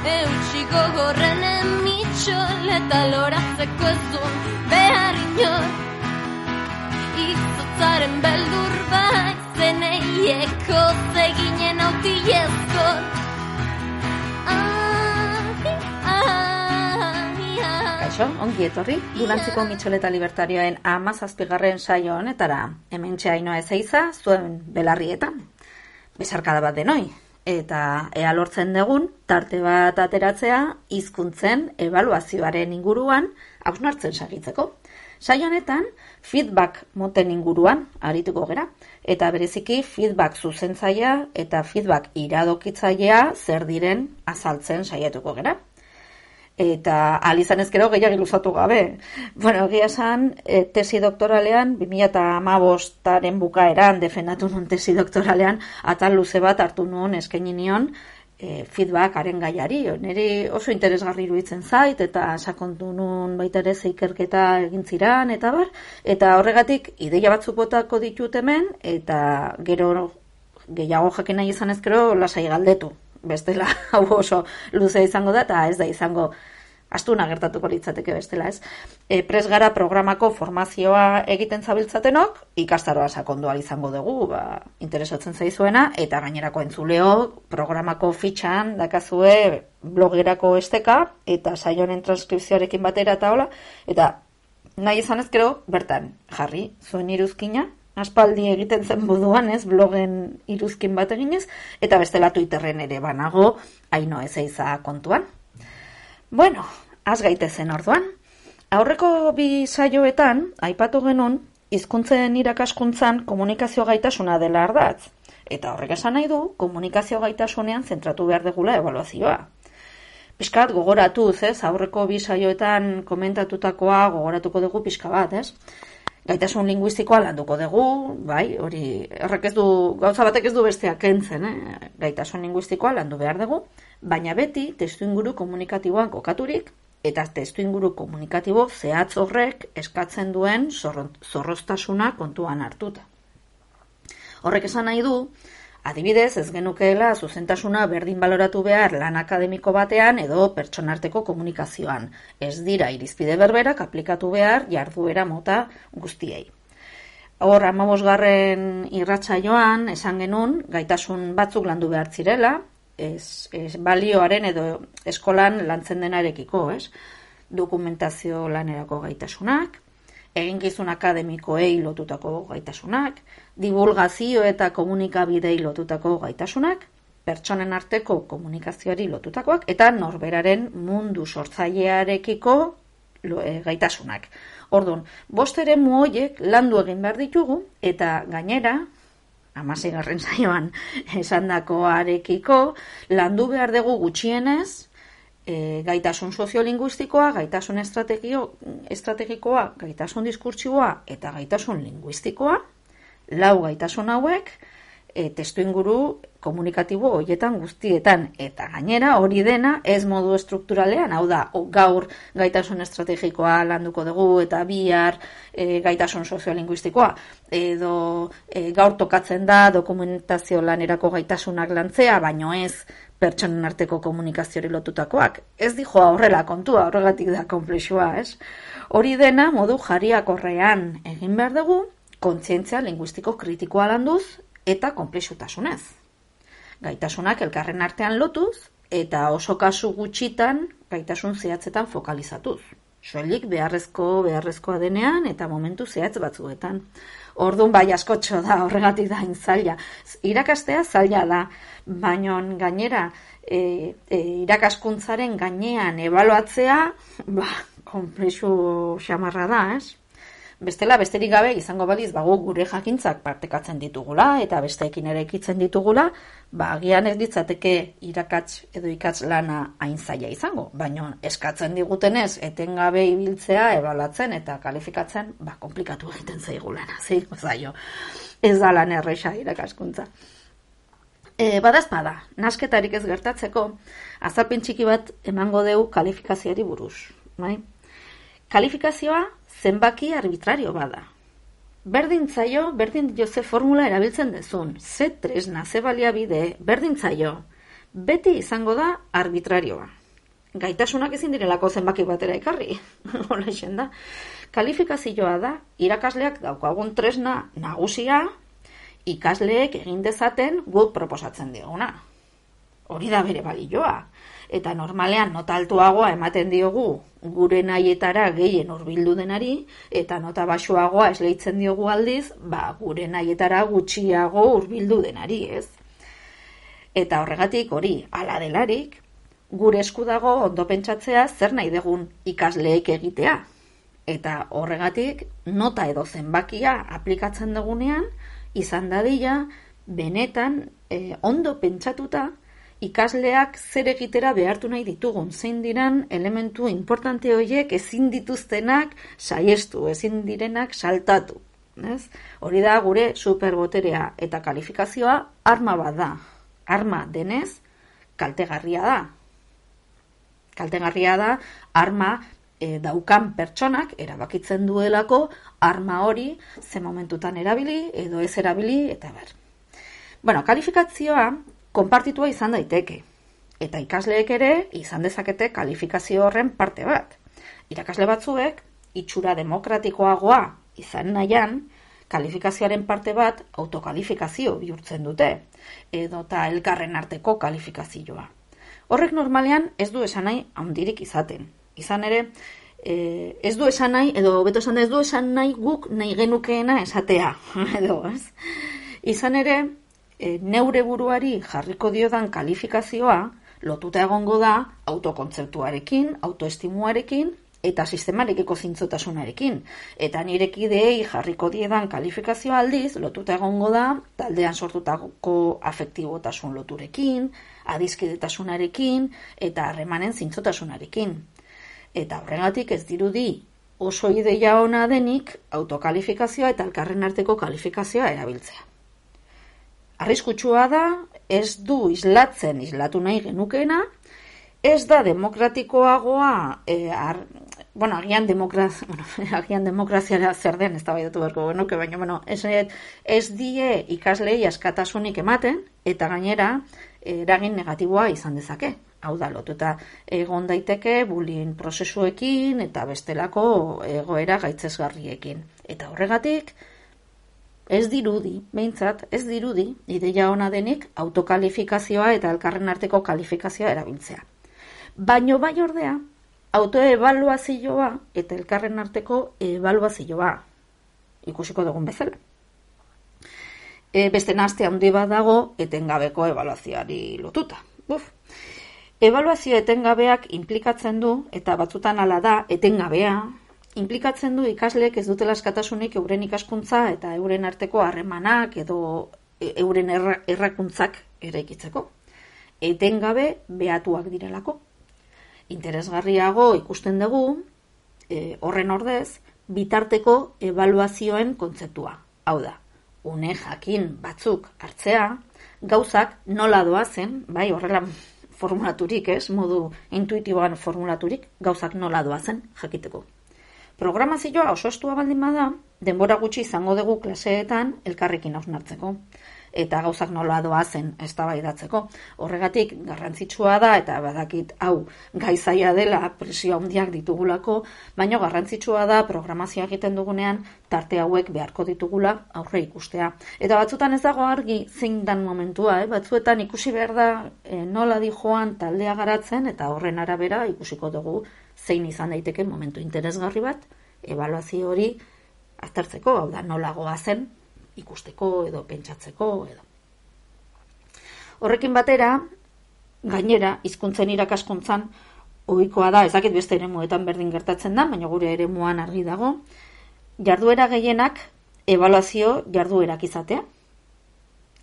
Eutxiko gorren emitxol eta loratzeko ez du behar inor Izotzaren beldur bai zeneieko zeginen autiezko Kaixo, ongi etorri, Durantziko Mitxoleta Libertarioen amazazpigarren saio honetara. Hemen txainoa ezeiza, zuen belarrietan. Besarkada bat denoi. Eta ea lortzen dugun, tarte bat ateratzea, hizkuntzen evaluazioaren inguruan, hausnartzen sagitzeko. Saio honetan, feedback moten inguruan arituko gera. Eta bereziki feedback zuzentzaia eta feedback iradokitzailea zer diren azaltzen saiatuko gera eta alizan ezkero gehiagi luzatu gabe. Bueno, egia esan, e, tesi doktoralean, 2008aren bukaeran defendatu nun tesi doktoralean, atal luze bat hartu nuen eskaini nion e, feedbackaren gaiari. Neri oso interesgarri iruditzen zait, eta sakontu nun baita ere zeikerketa egin ziran, eta bar, eta horregatik ideia batzuk botako ditut hemen, eta gero gehiago jakin nahi izan ezkero lasai galdetu bestela hau oso luze izango da eta ez da izango astuna gertatuko litzateke bestela, ez? E, pres gara programako formazioa egiten zabiltzatenok, ikastaroa sakondu izango dugu, ba, interesatzen zaizuena, eta gainerako entzuleo programako fitxan dakazue blogerako esteka, eta saionen transkripzioarekin batera eta hola, eta nahi izan ezkero, bertan, jarri, zuen iruzkina, aspaldi egiten zen moduan, ez, blogen iruzkin bat eginez, eta bestela Twitterren ere banago, haino ez eiza kontuan. Bueno, az gaitezen orduan. Aurreko bi saioetan, aipatu genuen, hizkuntzen irakaskuntzan komunikazio gaitasuna dela ardatz. Eta horrek esan nahi du, komunikazio gaitasunean zentratu behar degula evaluazioa. Piskat, gogoratu, ez, aurreko bi saioetan komentatutakoa gogoratuko dugu pixka bat, ez? Gaitasun linguistikoa landuko dugu, bai, hori, errek ez du, gauza batek ez du besteak kentzen, eh? gaitasun linguistikoa landu behar dugu, baina beti testu inguru komunikatiboan kokaturik, eta testu inguru komunikatibo zehatz horrek eskatzen duen zorroztasuna kontuan hartuta. Horrek esan nahi du, Adibidez, ez genukeela zuzentasuna berdin baloratu behar lan akademiko batean edo pertsonarteko komunikazioan. Ez dira irizpide berberak aplikatu behar jarduera mota guztiei. Hor, amabosgarren irratsaioan esan genuen, gaitasun batzuk landu behar zirela, ez, ez balioaren edo eskolan lantzen denarekiko, ez? Dokumentazio lanerako gaitasunak, eginkizun akademikoei lotutako gaitasunak, divulgazio eta komunikabidei lotutako gaitasunak, pertsonen arteko komunikazioari lotutakoak, eta norberaren mundu sortzailearekiko e, gaitasunak. Orduan, bost ere muoiek landu egin behar ditugu, eta gainera, amasei garren zaioan esandakoarekiko, landu behar dugu gutxienez, e, gaitasun soziolinguistikoa, gaitasun estrategio, estrategikoa, gaitasun diskurtsiboa eta gaitasun linguistikoa, lau gaitasun hauek, e, testu inguru komunikatibo hoietan guztietan eta gainera hori dena ez modu strukturalean, hau da, gaur gaitasun estrategikoa landuko dugu eta bihar e, gaitasun soziolinguistikoa edo e, gaur tokatzen da dokumentazio lanerako gaitasunak lantzea, baino ez pertsonen arteko komunikazioari lotutakoak. Ez dijo horrela kontua, horregatik da konplexua, ez? Hori dena modu jariak horrean egin behar dugu, kontzientzia linguistiko kritikoa landuz eta konplexutasunez. Gaitasunak elkarren artean lotuz eta oso kasu gutxitan gaitasun zehatzetan fokalizatuz. Soilik beharrezko beharrezkoa denean eta momentu zehatz batzuetan. Orduan bai askotxo da horregatik da zaila. Irakastea zaila da, baino gainera e, e, irakaskuntzaren gainean ebaloatzea, ba, komplexu xamarra da, ez? Bestela, besterik gabe, izango baliz, bago gure jakintzak partekatzen ditugula, eta besteekin ere ekitzen ditugula, ba, agian ez ditzateke irakats edo ikatz lana hain zaila izango. Baina eskatzen digutenez, etengabe ibiltzea, ebalatzen eta kalifikatzen, ba, komplikatu egiten zaigu lana, zaio. Ez da lan erresa irakaskuntza. E, badazpada, nasketarik ez gertatzeko, azalpen txiki bat emango deu kalifikazioari buruz. Bai? Kalifikazioa zenbaki arbitrario bada. Berdin zaio, berdin ze formula erabiltzen dezun, ze tresna, ze baliabide, berdin zaio. beti izango da arbitrarioa. Gaitasunak ezin direlako zenbaki batera ekarri. Hola da. Kalifikazioa da, irakasleak daukagun tresna nagusia, ikasleek egin dezaten guk proposatzen dioguna. Hori da bere balioa eta normalean nota altuagoa ematen diogu gure nahietara gehien hurbildu denari eta nota baxuagoa esleitzen diogu aldiz, ba gure nahietara gutxiago hurbildu denari, ez? Eta horregatik hori hala delarik gure esku dago ondo pentsatzea zer nahi degun ikasleek egitea. Eta horregatik nota edo zenbakia aplikatzen dugunean izan dadila benetan eh, ondo pentsatuta ikasleak zer egitera behartu nahi ditugun, zein diran elementu importante horiek ezin dituztenak saiestu, ezin direnak saltatu. Ez? Hori da gure superboterea eta kalifikazioa arma bat da. Arma denez, kaltegarria da. Kaltegarria da, arma e, daukan pertsonak erabakitzen duelako arma hori ze momentutan erabili edo ez erabili eta ber. Bueno, kalifikazioa konpartitua izan daiteke. Eta ikasleek ere izan dezakete kalifikazio horren parte bat. Irakasle batzuek, itxura demokratikoagoa izan nahian, kalifikazioaren parte bat autokalifikazio bihurtzen dute, edo eta elkarren arteko kalifikazioa. Horrek normalean ez du esan nahi handirik izaten. Izan ere, e, ez du esan nahi, edo beto esan da ez du esan nahi guk nahi genukeena esatea, edo, ez? Izan ere, e, neure buruari jarriko diodan kalifikazioa lotuta egongo da autokontzeptuarekin, autoestimuarekin eta sistemarekiko zintzotasunarekin. Eta nirekideei jarriko diedan kalifikazioa aldiz, lotuta egongo da taldean sortutako afektibotasun loturekin, adizkidetasunarekin eta harremanen zintzotasunarekin. Eta horregatik ez dirudi oso ideia ona denik autokalifikazioa eta elkarren arteko kalifikazioa erabiltzea. Arriskutsua da, ez du islatzen islatu nahi genukena, ez da demokratikoagoa, e, ar, bueno, agian, demokraz, bueno, agian demokraziara zer den, ez da bai datu berko genuke, baina, bueno, ez, ez die ikaslei askatasunik ematen, eta gainera, eragin negatiboa izan dezake. Hau da, lotuta egon daiteke bullying prozesuekin eta bestelako egoera gaitzesgarriekin. Eta horregatik, Ez dirudi, behintzat, ez dirudi, ideia ona denik autokalifikazioa eta elkarren arteko kalifikazioa erabiltzea. Baino bai ordea, autoevaluazioa eta elkarren arteko evaluazioa ikusiko dugun bezala. E, beste nazte handi bat dago etengabeko evaluazioari lotuta. Buf. Evaluazio etengabeak implikatzen du, eta batzutan ala da, etengabea, implikatzen du ikasleek ez dutela eskatasunik euren ikaskuntza eta euren arteko harremanak edo e, euren errakuntzak eraikitzeko. Etengabe behatuak direlako. Interesgarriago ikusten dugu, e, horren ordez, bitarteko evaluazioen kontzeptua. Hau da, une jakin batzuk hartzea, gauzak nola doazen, bai horrela formulaturik, ez, modu intuitiboan formulaturik, gauzak nola doazen jakiteko. Programazioa oso estua baldin bada, denbora gutxi izango dugu klaseetan elkarrekin hausnartzeko eta gauzak nola doa zen eztabaidatzeko. Horregatik garrantzitsua da eta badakit hau gaizaia dela presio handiak ditugulako, baina garrantzitsua da programazioa egiten dugunean tarte hauek beharko ditugula aurre ikustea. Eta batzutan ez dago argi zein dan momentua, eh? batzuetan ikusi behar da e, nola di joan taldea garatzen eta horren arabera ikusiko dugu zein izan daiteke momentu interesgarri bat, evaluazio hori aztertzeko, hau da, nolagoa zen ikusteko edo pentsatzeko edo. Horrekin batera, gainera, hizkuntzen irakaskuntzan, ohikoa da, ezakit beste ere muetan berdin gertatzen da, baina gure ere muan argi dago, jarduera gehienak evaluazio jarduerak izatea.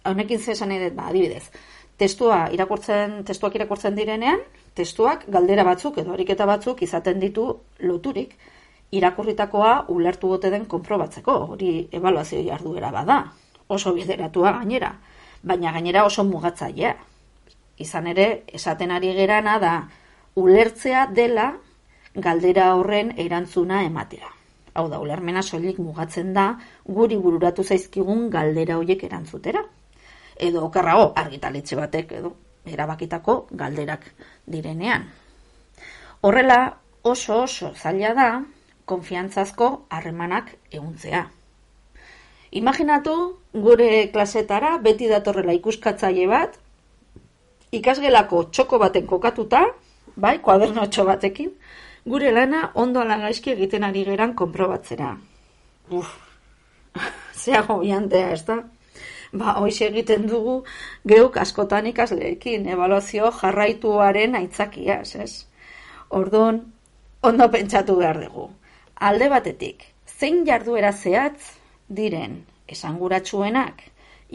Honekin zesan edo, ba, adibidez, testua irakurtzen, testuak irakurtzen direnean, testuak galdera batzuk edo ariketa batzuk izaten ditu loturik irakurritakoa ulertu gote den konprobatzeko, hori evaluazio jarduera bada, oso bideratua gainera, baina gainera oso mugatzailea. Izan ere, esaten ari gerana da, ulertzea dela galdera horren erantzuna ematea. Hau da, ulermena soilik mugatzen da, guri bururatu zaizkigun galdera horiek erantzutera. Edo, okarrago, argitaletxe batek, edo, erabakitako galderak direnean. Horrela oso oso zaila da konfiantzazko harremanak eguntzea. Imaginatu gure klasetara beti datorrela ikuskatzaile bat, ikasgelako txoko baten kokatuta, bai, kuaderno txo batekin, gure lana ondo ala gaizki egiten ari geran konprobatzera. Uf, zeago biantea, ez da? Ba, hoiz egiten dugu geuk askotan ikasleekin, evaluazio jarraituaren aitzakiaz, ez? Orduan, ondo pentsatu behar dugu. Alde batetik, zein jarduera zehatz diren esanguratsuenak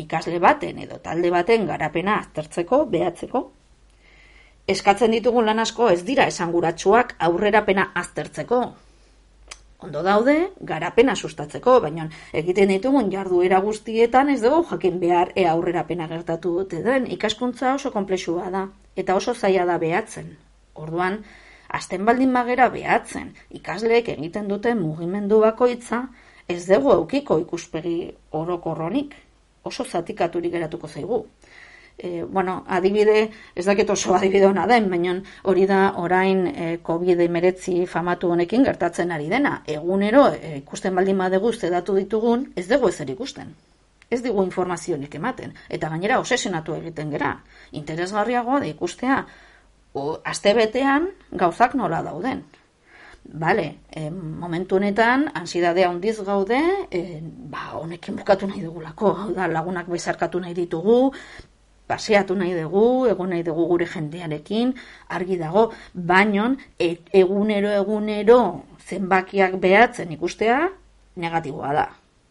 ikasle baten edo talde baten garapena aztertzeko, behatzeko. Eskatzen ditugun lan asko ez dira esanguratsuak aurrerapena aztertzeko. Ondo daude, garapena sustatzeko, baina egiten ditugun jarduera guztietan ez dugu jakin behar e aurrerapena gertatu dute den, ikaskuntza oso komplexua da, eta oso zaila da behatzen. Orduan, azten baldin bagera behatzen, ikasleek egiten duten mugimendu bakoitza, ez dugu eukiko ikuspegi orokorronik, oso zatikaturik geratuko zaigu. E, bueno, adibide, ez dakit oso adibide hona den, baina hori da orain e, COVID-19 famatu honekin gertatzen ari dena. Egunero, e, ikusten baldin badegu datu ditugun, ez dugu ezer ikusten. Ez digu informazionik ematen. Eta gainera, osesionatu egiten gera. Interesgarriagoa da ikustea, o, aste betean gauzak nola dauden. Bale, e, momentu honetan, ansiedadea handiz gaude, e, ba, honekin bukatu nahi dugulako, hau da, lagunak bezarkatu nahi ditugu, paseatu nahi dugu, egon nahi dugu gure jendearekin, argi dago, baino, e, egunero, egunero, zenbakiak behatzen ikustea, negatiboa da.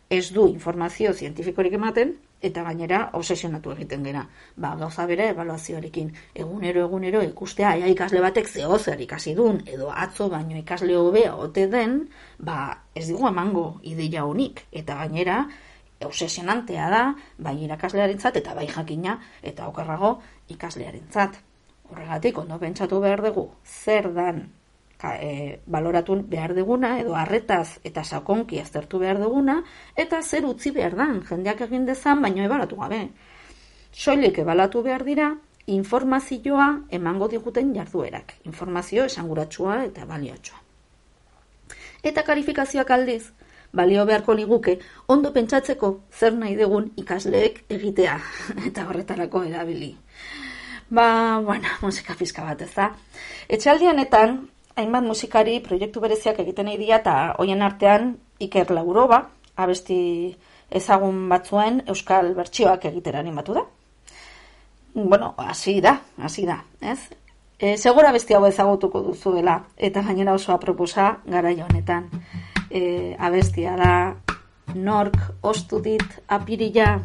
Ez du informazio zientifikorik ematen, eta gainera obsesionatu egiten gera. Ba, gauza bere evaluazioarekin egunero egunero ikustea aia ikasle batek zehozer ikasi dun edo atzo baino ikasle hobea ote den, ba, ez digu emango ideia honik eta gainera obsesionantea da bai irakaslearentzat eta bai jakina eta okerrago ikaslearentzat. Horregatik ondo pentsatu behar dugu zer dan e, baloratu behar duguna, edo harretaz eta sakonki aztertu behar duguna, eta zer utzi behar dan, jendeak egin dezan, baino ebalatu gabe. Soilik ebalatu behar dira, informazioa emango diguten jarduerak. Informazio esanguratsua eta baliotsua. Eta karifikazioak aldiz, balio beharko liguke, ondo pentsatzeko zer nahi dugun ikasleek egitea, eta horretarako erabili. Ba, bueno, musika fiska bat ez da. Etxaldianetan, hainbat musikari proiektu bereziak egiten nahi dira eta hoien artean Iker Lauroba, abesti ezagun batzuen euskal bertsioak egitera animatu da. Bueno, hasi da, hasi da, ez? E, segura besti hau ezagutuko duzuela eta gainera oso aproposa gara honetan. E, abestia da nork ostu dit apirila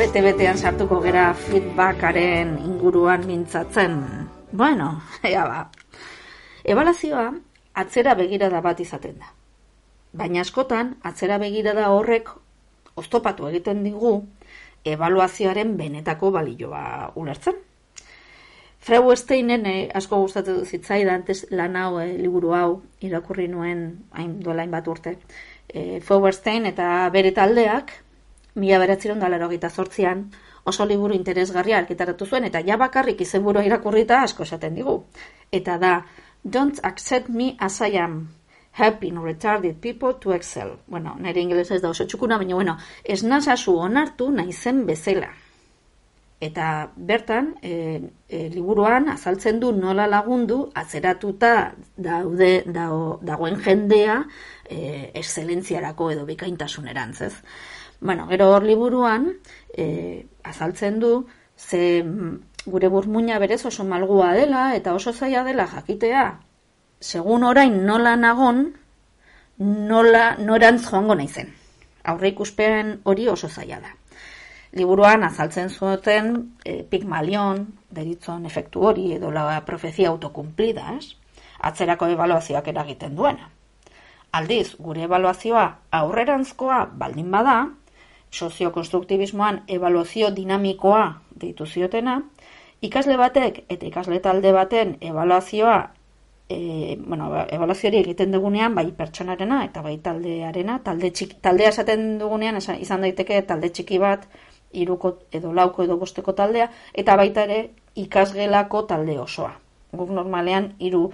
bete-betean sartuko gera feedbackaren inguruan mintzatzen. Bueno, ea ba. Ebalazioa atzera begirada bat izaten da. Baina askotan, atzera begirada horrek oztopatu egiten digu evaluazioaren benetako balioa ulertzen. Frau Esteinen eh, asko gustatu zitzaidan lan hau eh, liburu hau irakurri nuen hain duela bat urte. Eh, Feuerstein eta bere taldeak mila beratzeron dalaro gita zortzian, oso liburu interesgarria arkitaratu zuen, eta ja bakarrik izenburua irakurrita asko esaten digu. Eta da, don't accept me as I am, helping retarded people to excel. Bueno, nire ingeles ez da oso txukuna, baina bueno, ez nazazu onartu naizen bezala. Eta bertan, e, e, liburuan azaltzen du nola lagundu atzeratuta daude dao, dagoen jendea e, excelentziarako edo bikaintasunerantz, ez? Bueno, gero hor liburuan e, azaltzen du ze mm, gure burmuina berez oso malgua dela eta oso zaila dela jakitea segun orain nola nagon nola norantz joango naizen. Aurre ikuspen hori oso zaila da liburuan azaltzen zuten e, Pigmalion, deritzon efektu hori, edo la profezia autokumplida, ez? Atzerako evaluazioak eragiten duena. Aldiz, gure evaluazioa aurrerantzkoa baldin bada, soziokonstruktibismoan evaluazio dinamikoa deitu ziotena, ikasle batek eta ikasle talde baten evaluazioa e, bueno, evaluazio egiten dugunean, bai pertsonarena eta bai taldearena, talde txiki, taldea esaten dugunean izan daiteke talde txiki bat, iruko edo lauko edo bosteko taldea, eta baita ere ikasgelako talde osoa. Guk normalean hiru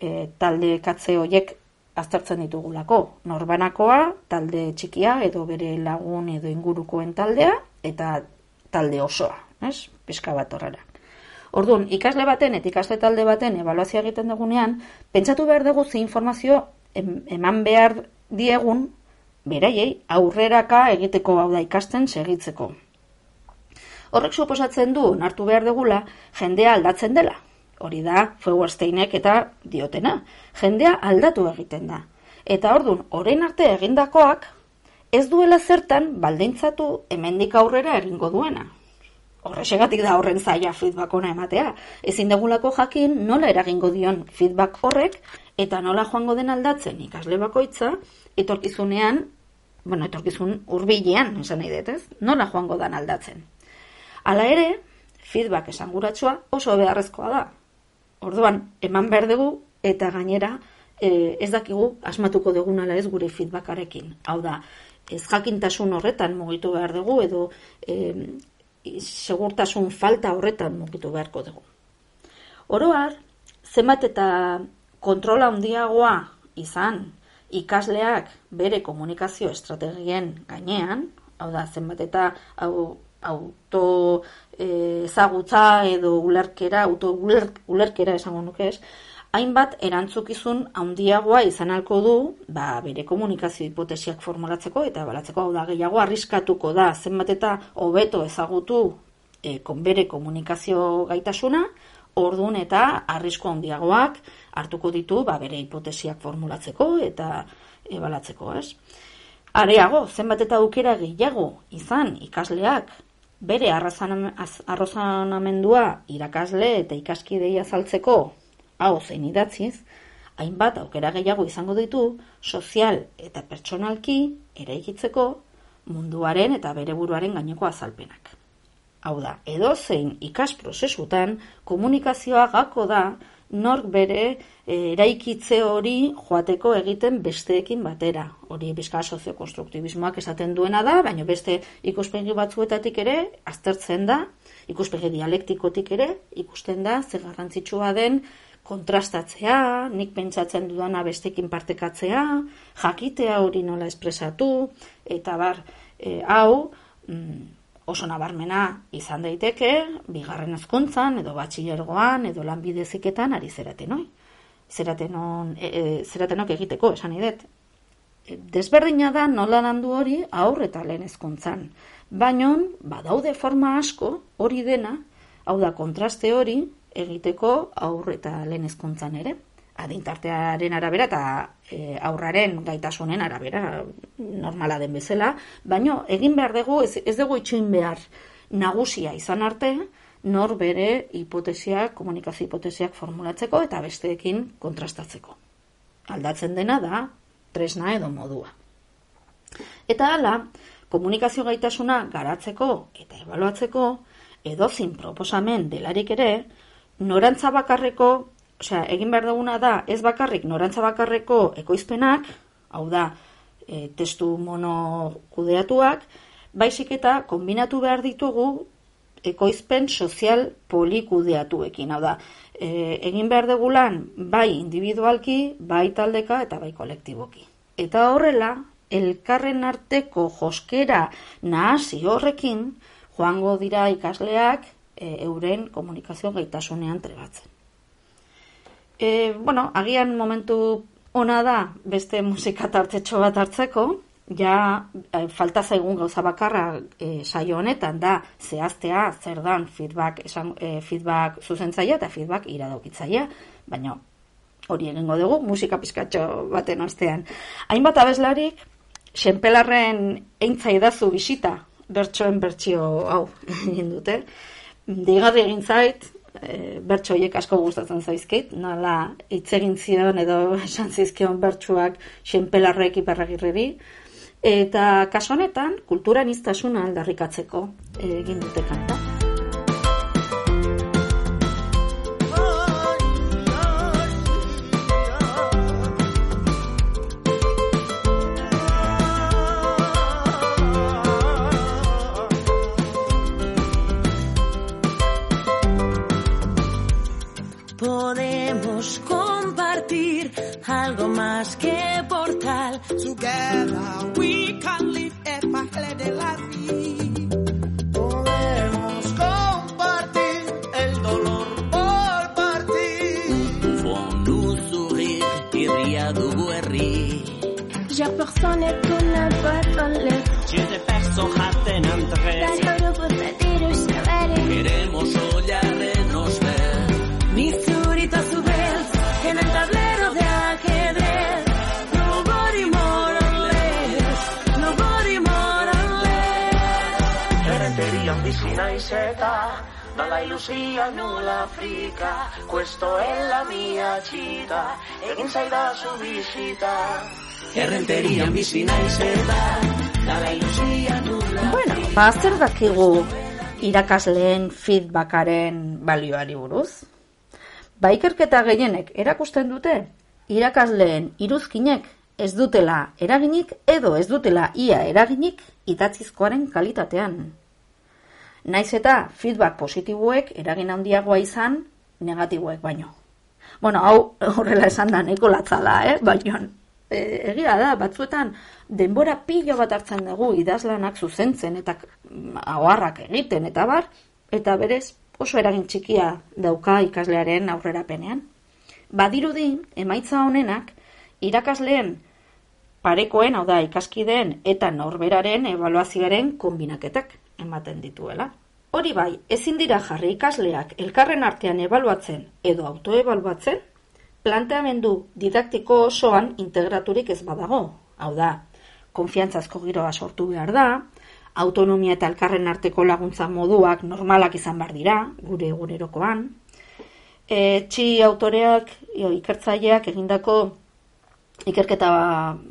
e, talde katze hoiek aztertzen ditugulako. Norbanakoa, talde txikia edo bere lagun edo ingurukoen taldea, eta talde osoa, ez? Piska bat horrela. Orduan, ikasle baten eta ikasle talde baten ebaluazio egiten dugunean, pentsatu behar dugu ze informazio eman behar diegun beraiei aurreraka egiteko hau da ikasten segitzeko. Horrek suposatzen du, nartu behar degula, jendea aldatzen dela. Hori da, Feuersteinek eta diotena. Jendea aldatu egiten da. Eta ordun, orain arte egindakoak, ez duela zertan baldintzatu hemendik aurrera egingo duena. Horrexegatik da horren zaila feedback ona ematea. Ezin degulako jakin nola eragingo dion feedback horrek eta nola joango den aldatzen ikasle bakoitza etorkizunean, bueno, etorkizun hurbilean, esan nahi dut, ez? Nola joango dan aldatzen. Hala ere, feedback esanguratsua oso beharrezkoa da. Orduan, eman behar dugu eta gainera e, ez dakigu asmatuko dugun ala ez gure feedbackarekin. Hau da, ez jakintasun horretan mugitu behar dugu edo e, segurtasun falta horretan mugitu beharko dugu. Oroar, zenbat eta kontrola handiagoa izan ikasleak bere komunikazio estrategien gainean, hau da, zenbat eta hau auto ezagutza edo ulerkera, auto ulerkera esango nuke ez, hainbat erantzukizun handiagoa izan alko du, ba, bere komunikazio hipotesiak formulatzeko eta balatzeko hau da gehiago arriskatuko da zenbat eta hobeto ezagutu e, bere komunikazio gaitasuna, ordun eta arrisko handiagoak hartuko ditu ba, bere hipotesiak formulatzeko eta ebalatzeko, ez? Areago, zenbat eta aukera gehiago izan ikasleak bere arrozanamendua irakasle eta ikaskidei azaltzeko hau zein idatziz, hainbat aukera gehiago izango ditu sozial eta pertsonalki eraikitzeko munduaren eta bere buruaren gaineko azalpenak. Hau da, edo zein ikas prozesutan komunikazioa gako da nork bere eh, eraikitze hori joateko egiten besteekin batera. Hori bizka soziokonstruktibismoak esaten duena da, baina beste ikuspegi batzuetatik ere aztertzen da, ikuspegi dialektikotik ere ikusten da ze garrantzitsua den kontrastatzea, nik pentsatzen dudana bestekin partekatzea, jakitea hori nola espresatu, eta bar, e, hau, mm, oso nabarmena izan daiteke, bigarren hezkuntzan edo batxilergoan edo lanbide ziketan ari zeraten, oi? Zeratenon, e, e, zeratenok egiteko, esan idet. E, desberdina da nola landu hori aur eta lehen hezkuntzan. Baina, badaude forma asko hori dena, hau da kontraste hori egiteko aur eta lehen hezkuntzan ere adintartearen arabera eta e, aurraren gaitasunen arabera normala den bezala, baino egin behar dugu, ez, ez dugu itxuin behar nagusia izan arte, nor bere hipotesiak, komunikazio hipotesiak formulatzeko eta besteekin kontrastatzeko. Aldatzen dena da, tresna edo modua. Eta hala, komunikazio gaitasuna garatzeko eta ebaluatzeko, edozin proposamen delarik ere, norantza bakarreko osea, egin behar duguna da, ez bakarrik norantza bakarreko ekoizpenak, hau da, e, testu mono kudeatuak, baizik eta kombinatu behar ditugu ekoizpen sozial polikudeatuekin, hau da, e, egin behar dugulan bai individualki, bai taldeka eta bai kolektiboki. Eta horrela, elkarren arteko joskera nahasi horrekin, joango dira ikasleak e, euren komunikazio gaitasunean trebatzen. E, bueno, agian momentu ona da beste musika tartetxo bat hartzeko, ja e, falta zaigun gauza bakarra e, saio honetan da zehaztea zer dan feedback, esan, e, feedback zuzentzaia eta feedback iradokitzaia, baina hori egingo dugu musika pizkatxo baten ostean. Hainbat abeslarik, senpelarren eintzai dazu bisita, bertsoen bertsio hau egin dute. Digarri egin zait, e, bertso hiek asko gustatzen zaizkit, nola hitz egin zion edo esan zizkion bertsuak senpelarrek iperragirreri. Eta kaso honetan, kulturan iztasuna aldarrikatzeko egin dute kanta. Podemos compartir algo más que portal. Together we can live a parle de la vida. Podemos compartir el dolor por partir. Font nous sourire, iria dugu herri. Ja personne kunne eta Dala ilusia nula frika Questo è la mia cita Egin zaidazu bisita Errenterian bizi naiz eta, dala ilusia nula. Bueno, ba, zer dakigu irakasleen feedbackaren balioari buruz? Ba, ikerketa gehienek erakusten dute, irakasleen iruzkinek ez dutela eraginik edo ez dutela ia eraginik idatzizkoaren kalitatean. Naiz eta feedback positiboek eragin handiagoa izan negatiboek baino. Bueno, hau horrela esan da neko latza da, eh? Baina e, egia da, batzuetan denbora pilo bat hartzen dugu idazlanak zuzentzen eta mm, ahoarrak egiten eta bar, eta berez oso eragin txikia dauka ikaslearen aurrerapenean. Badirudi, emaitza honenak, irakasleen parekoen, hau da, ikaskideen eta norberaren evaluazioaren kombinaketak ematen dituela. Hori bai, ezin dira jarri ikasleak elkarren artean ebaluatzen edo autoebaluatzen, planteamendu didaktiko osoan integraturik ez badago. Hau da, konfiantzazko giroa sortu behar da, autonomia eta elkarren arteko laguntza moduak normalak izan behar dira, gure egunerokoan. E, txi autoreak, jo, ikertzaileak egindako ikerketa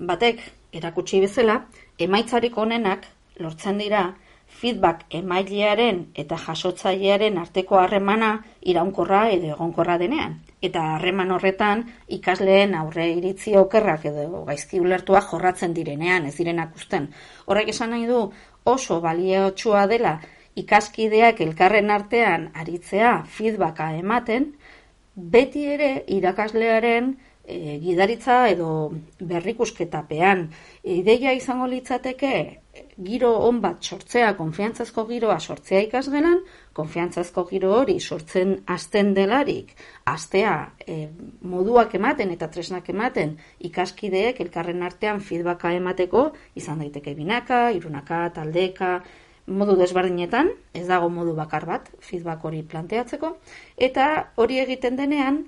batek erakutsi bezala, emaitzarik onenak lortzen dira feedback emailearen eta jasotzailearen arteko harremana iraunkorra edo egonkorra denean. Eta harreman horretan ikasleen aurre iritzi okerrak edo gaizki ulertua jorratzen direnean, ez direnak usten. Horrek esan nahi du oso baliotsua dela ikaskideak elkarren artean aritzea feedbacka ematen, beti ere irakaslearen e, gidaritza edo berrikusketapean. Ideia izango litzateke giro on bat sortzea, konfiantzazko giroa sortzea ikasgelan, konfiantzazko giro hori sortzen hasten delarik, astea e, moduak ematen eta tresnak ematen ikaskideek elkarren artean feedbacka emateko, izan daiteke binaka, irunaka, taldeka, modu desberdinetan, ez dago modu bakar bat feedback hori planteatzeko, eta hori egiten denean,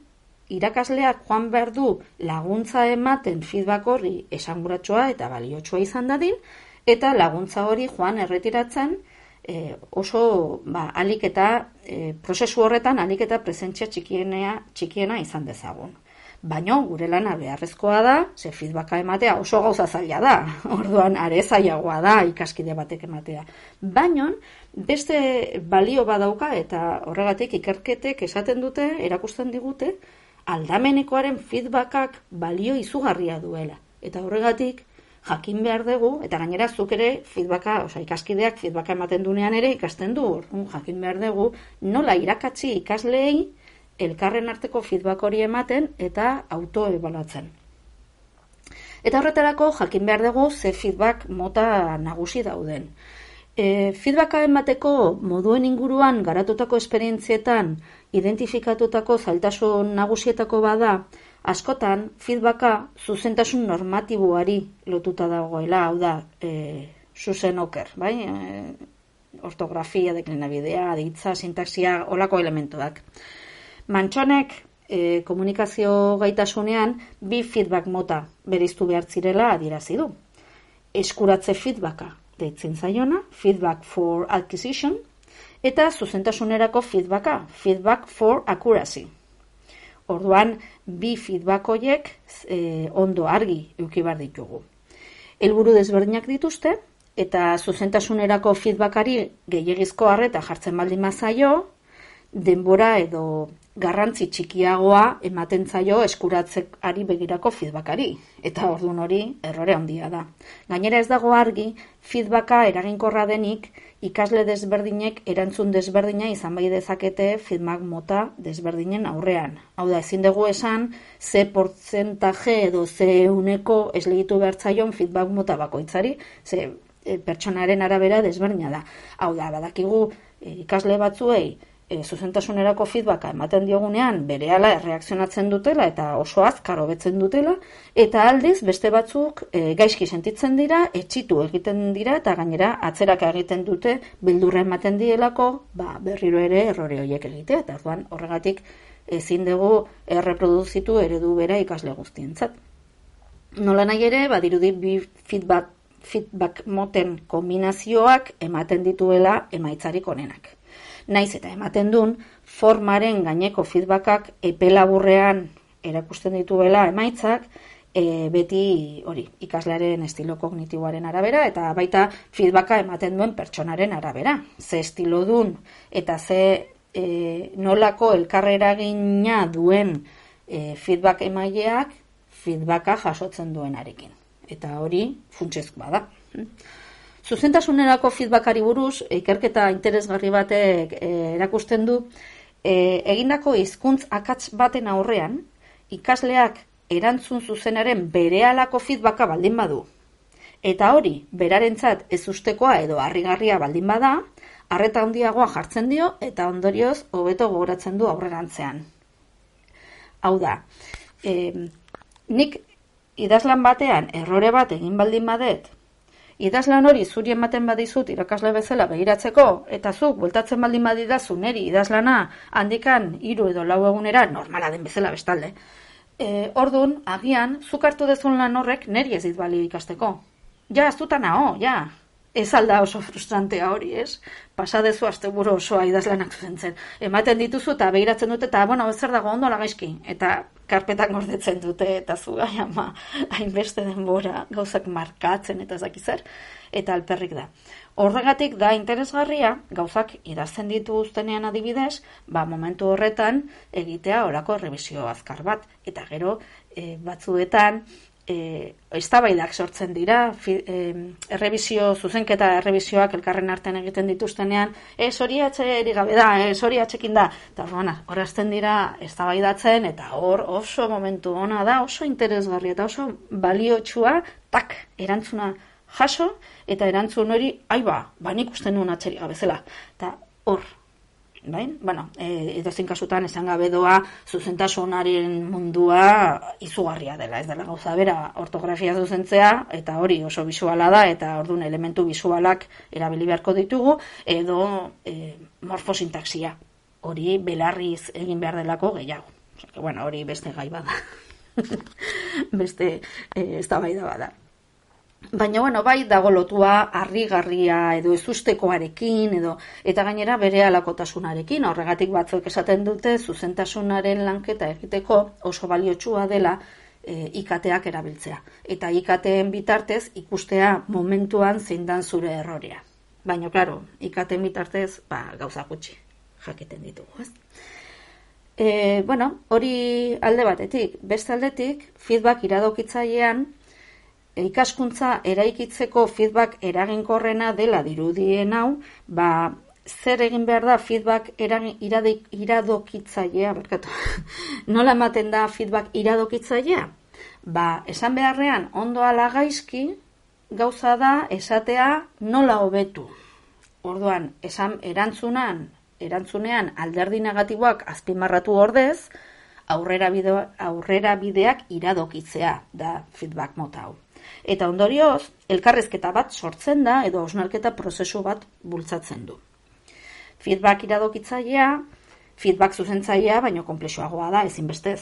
irakasleak joan behar du laguntza ematen feedback horri esanguratsua eta baliotsua izan dadin, eta laguntza hori joan erretiratzen e, oso ba, alik eta e, prozesu horretan alik eta presentzia txikienea, txikiena izan dezagun. Baino, gure lana beharrezkoa da, ze feedbacka ematea oso gauza zaila da, orduan are zailagoa da ikaskide batek ematea. Baino, beste balio badauka eta horregatik ikerketek esaten dute, erakusten digute, aldamenekoaren feedbackak balio izugarria duela. Eta horregatik, jakin behar dugu, eta gainera zuk ere feedbacka, oza, ikaskideak feedbacka ematen dunean ere ikasten du, orduan jakin behar dugu, nola irakatsi ikasleei elkarren arteko feedback hori ematen eta autoebalatzen. Eta horretarako jakin behar dugu ze feedback mota nagusi dauden. E, feedbacka emateko moduen inguruan garatutako esperientzietan identifikatutako zailtasun nagusietako bada, askotan feedbacka zuzentasun normatiboari lotuta dagoela, hau da, e, zuzen oker, bai? E, ortografia, deklinabidea, aditza, sintaxia, olako elementuak. Mantxonek e, komunikazio gaitasunean bi feedback mota beriztu behar zirela adierazi du. Eskuratze feedbacka deitzen zaiona, feedback for acquisition, eta zuzentasunerako feedbacka, feedback for accuracy. Orduan, bi feedback hoiek e, ondo argi euki bar ditugu. Helburu desberdinak dituzte, eta zuzentasunerako feedbackari gehiagizko harreta jartzen baldin mazaio, denbora edo garrantzi txikiagoa ematen zaio eskuratzeari begirako feedbackari. Eta ordun hori errore handia da. Gainera ez dago argi, feedbacka eraginkorra denik ikasle desberdinek erantzun desberdina izan bai dezakete feedback mota desberdinen aurrean. Hau da, ezin dugu esan, ze portzentaje edo ze uneko eslegitu behartzaion feedback mota bakoitzari, ze e, pertsonaren arabera desberdina da. Hau da, badakigu e, ikasle batzuei e, zuzentasunerako feedbacka ematen diogunean berehala erreakzionatzen dutela eta oso azkar hobetzen dutela eta aldiz beste batzuk e, gaizki sentitzen dira, etxitu egiten dira eta gainera atzerak egiten dute beldurra ematen dielako, ba, berriro ere errore horiek egitea eta orduan horregatik ezin dugu erreproduzitu eredu bera ikasle guztientzat. Nola nahi ere, badirudi bi feedback, feedback moten kombinazioak ematen dituela emaitzarik onenak naiz eta ematen duen formaren gaineko feedbackak epe laburrean erakusten dituela emaitzak e, beti hori ikaslearen estilo kognitiboaren arabera eta baita feedbacka ematen duen pertsonaren arabera. Ze estilo dun eta ze e, nolako elkarreragina duen e, feedback emaileak feedbacka jasotzen duenarekin. Eta hori funtsezkoa da. Zuzentasunerako feedbackari buruz, ikerketa interesgarri batek e, erakusten du, e, egindako hizkuntz akats baten aurrean, ikasleak erantzun zuzenaren berehalako feedbacka baldin badu. Eta hori, berarentzat ez ustekoa edo harrigarria baldin bada, harreta handiagoa jartzen dio eta ondorioz hobeto gogoratzen du aurrerantzean. Hau da, e, nik idazlan batean errore bat egin baldin badet, idazlan hori zuri ematen badizut irakasle bezala begiratzeko, eta zuk bueltatzen baldin badidazu neri idazlana handikan hiru edo lau egunera normala den bezala bestalde. E, ordun, agian, zuk hartu dezun lan horrek neri ez dit balio ikasteko. Ja, ez dutan nao, ja. Ez alda oso frustrantea hori, ez? Pasadezu asteburu osoa idazlanak zuzentzen. Ematen dituzu eta behiratzen dute, eta, bueno, zer dago ondo lagaizki. Eta karpetak gordetzen dute eta zu gai ama hainbeste denbora gauzak markatzen eta zer eta alperrik da. Horregatik da interesgarria gauzak idazten ditu uztenean adibidez, ba momentu horretan egitea orako errebizio azkar bat eta gero e, batzuetan e, eztabaidak sortzen dira, fi, e, errebizio, zuzenketa errebizioak elkarren artean egiten dituztenean, ez hori atxe gabe da, ez hori atxekin da, eta horrena, horazten dira eztabaidatzen eta hor oso momentu ona da, oso interesgarri eta oso baliotsua, tak, erantzuna jaso, eta erantzun hori, aiba, banik usten nuen atxeri gabezela, eta hor, bai? Bueno, e, edo kasutan esan gabe doa zuzentasunaren mundua izugarria dela, ez dela gauza bera ortografia zuzentzea, eta hori oso bisuala da, eta ordun elementu bisualak erabili beharko ditugu, edo e, morfosintaxia, hori belarriz egin behar delako gehiago. Bueno, hori beste gai bada. beste e, ez da bai da bada. Baina, bueno, bai dago lotua harrigarria edo ezustekoarekin edo eta gainera bere alakotasunarekin. Horregatik batzuk esaten dute zuzentasunaren lanketa egiteko oso baliotsua dela e, ikateak erabiltzea. Eta ikateen bitartez ikustea momentuan zein dan zure errorea. Baina, klaro, ikateen bitartez ba, gauza gutxi jakiten ditugu, ez? E, bueno, hori alde batetik. Beste aldetik, feedback iradokitzailean, ikaskuntza eraikitzeko feedback eraginkorrena dela dirudien hau, ba, zer egin behar da feedback iradokitzailea, berkatu. Nola ematen da feedback iradokitzailea? Ba, esan beharrean ondo ala gaizki, gauza da esatea nola hobetu. Orduan, esan erantzunan, erantzunean alderdi negatiboak azpimarratu ordez, aurrera, bideo, aurrera bideak iradokitzea da feedback mota hau. Eta ondorioz, elkarrezketa bat sortzen da edo osnarketa prozesu bat bultzatzen du. Feedback iradokitzailea, feedback zuzentzailea, baino komplexuagoa da, ezinbestez.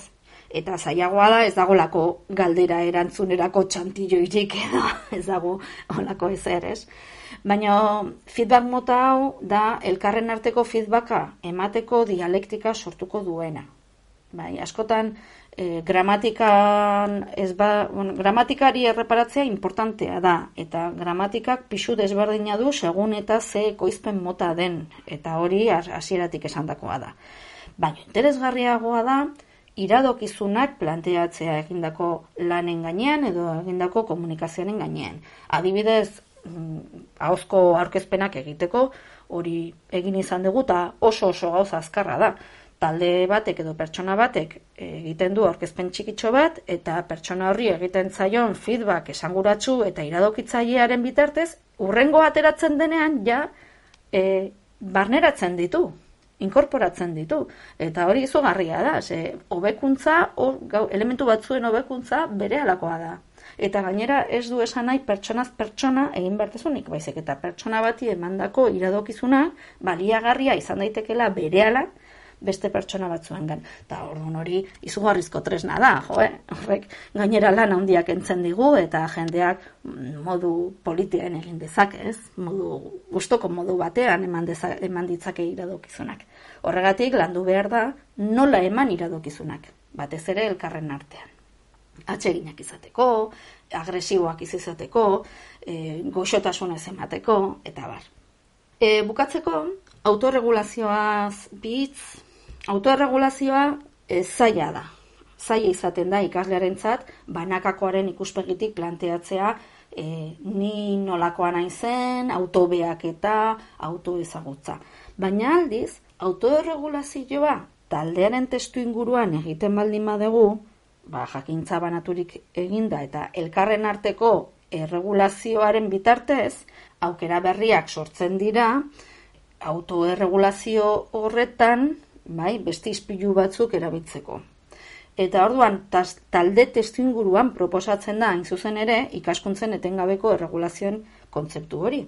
Eta zailagoa da ez dagolako galdera erantzunerako txantilloirik edo ez dago olako ezer, ez? Baina feedback mota hau da elkarren arteko feedbacka emateko dialektika sortuko duena. Bai, askotan e, gramatikan ez ba, bueno, gramatikari erreparatzea importantea da eta gramatikak pixu desberdina du segun eta ze ekoizpen mota den eta hori hasieratik esandakoa da. Baina interesgarriagoa da iradokizunak planteatzea egindako lanen gainean edo egindako komunikazioaren gainean. Adibidez, mm, ahozko aurkezpenak egiteko hori egin izan dugu eta oso oso gauza azkarra da talde batek edo pertsona batek egiten du aurkezpen txikitxo bat eta pertsona horri egiten zaion feedback esanguratsu eta iradokitzailearen bitartez urrengo ateratzen denean ja e, barneratzen ditu inkorporatzen ditu. Eta hori izugarria da ze hobekuntza elementu batzuen hobekuntza berehalakoa da. Eta gainera ez du esan nahi pertsonaz pertsona egin bertezunik, baizik eta pertsona bati emandako iradokizuna baliagarria izan daitekela berehala beste pertsona batzuengan. Ta orduan hori izugarrizko tresna da, jo, eh? Horrek gainera lan handiak entzen digu eta jendeak modu politien egin dezake, ez? Modu gustoko modu batean eman deza, eman ditzake iradokizunak. Horregatik landu behar da nola eman iradokizunak, batez ere elkarren artean. Atseginak izateko, agresiboak izateko, e, goxotasun ez emateko, eta bar. E, bukatzeko, autorregulazioaz bitz, autoerregulazioa e, zaila da. Zaila izaten da ikaslearentzat banakakoaren ikuspegitik planteatzea e, ni nolakoa nahi zen, autobeak eta autoezagutza. Baina aldiz, autoerregulazioa taldearen testu inguruan egiten baldin badegu, ba, jakintza banaturik eginda eta elkarren arteko erregulazioaren bitartez, aukera berriak sortzen dira, autoerregulazio horretan bai, beste izpilu batzuk erabiltzeko. Eta orduan, taz, talde testuinguruan proposatzen da, hain zuzen ere, ikaskuntzen etengabeko erregulazioen kontzeptu hori.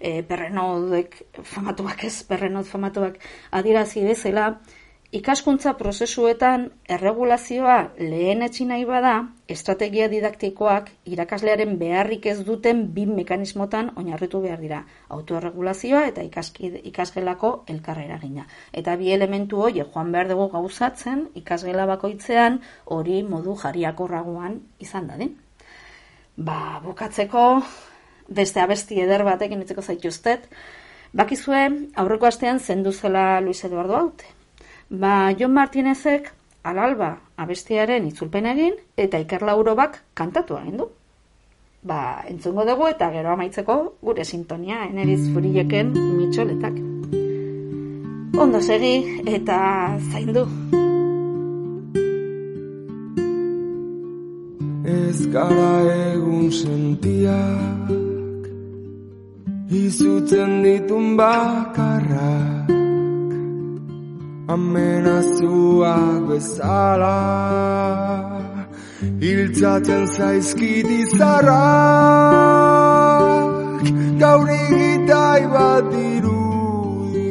E, perrenodek famatuak ez, perrenod famatuak adirazi bezala, Ikaskuntza prozesuetan erregulazioa lehen etxin nahi bada, estrategia didaktikoak irakaslearen beharrik ez duten bi mekanismotan oinarritu behar dira. Autoerregulazioa eta ikasgelako elkarrera gina. Eta bi elementu hori joan behar dugu gauzatzen ikasgela bakoitzean hori modu jariakorragoan izan dadin. Ba, bukatzeko, beste abesti eder batekin itzeko zaituztet, bakizue aurreko astean zendu zela Luis Eduardo haute. Ba, John Martinezek alalba abestiaren itzulpen egin eta Iker Laurobak kantatu egin du. Ba, entzungo dugu eta gero amaitzeko gure sintonia eneriz furileken mitxoletak. Ondo segi eta zaindu. Ez gara egun sentiak Izutzen ditun bakarrak amenazuak bezala Hiltzatzen zaizkit izarrak Gaur egitai bat dirudi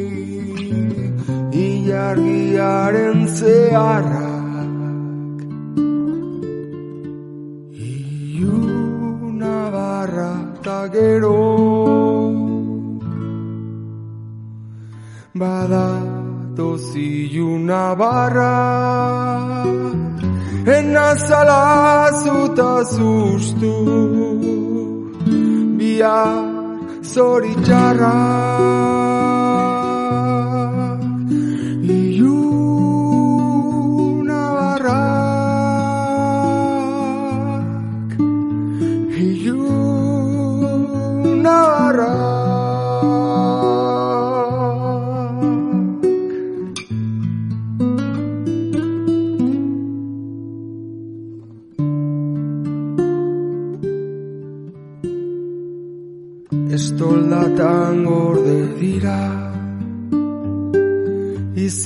Ilargiaren zeharrak. Iuna barra eta gero Bada una barra. Enazala zuta zuztu Bihar zoritxarra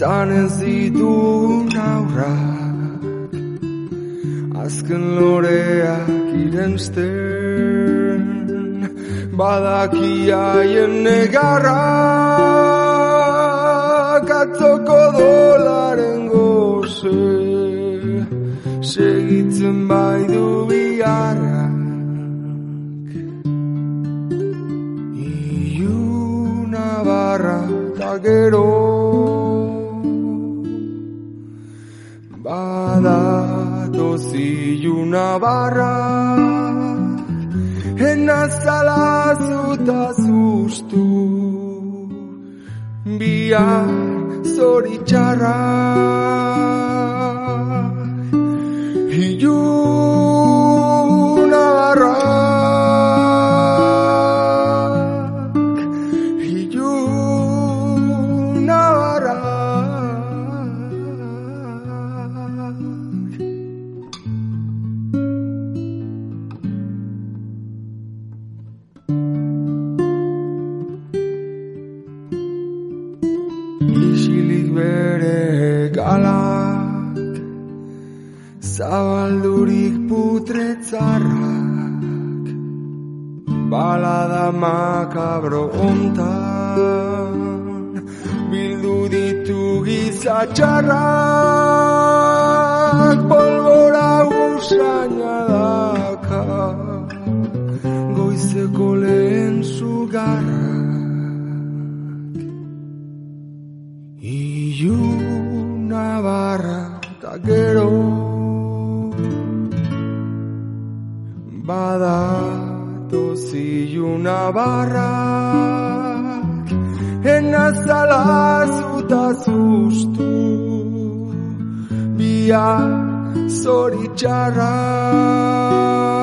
izan ez ditun aurrak azken loreak irensten badakiaien negarrak atzoko dolaren goze segitzen bai du biharrak. Iuna barra eta gero iluna barra. Enazala zuta zuztu Bihar zoritxarra makabro ontan Bildu ditu gizatxarrak Polbora usaina daka Goizeko lehen zugarrak Iluna barra eta gero Badatoz iluna barrak Enazala zuta zuztu Bia zoritxarrak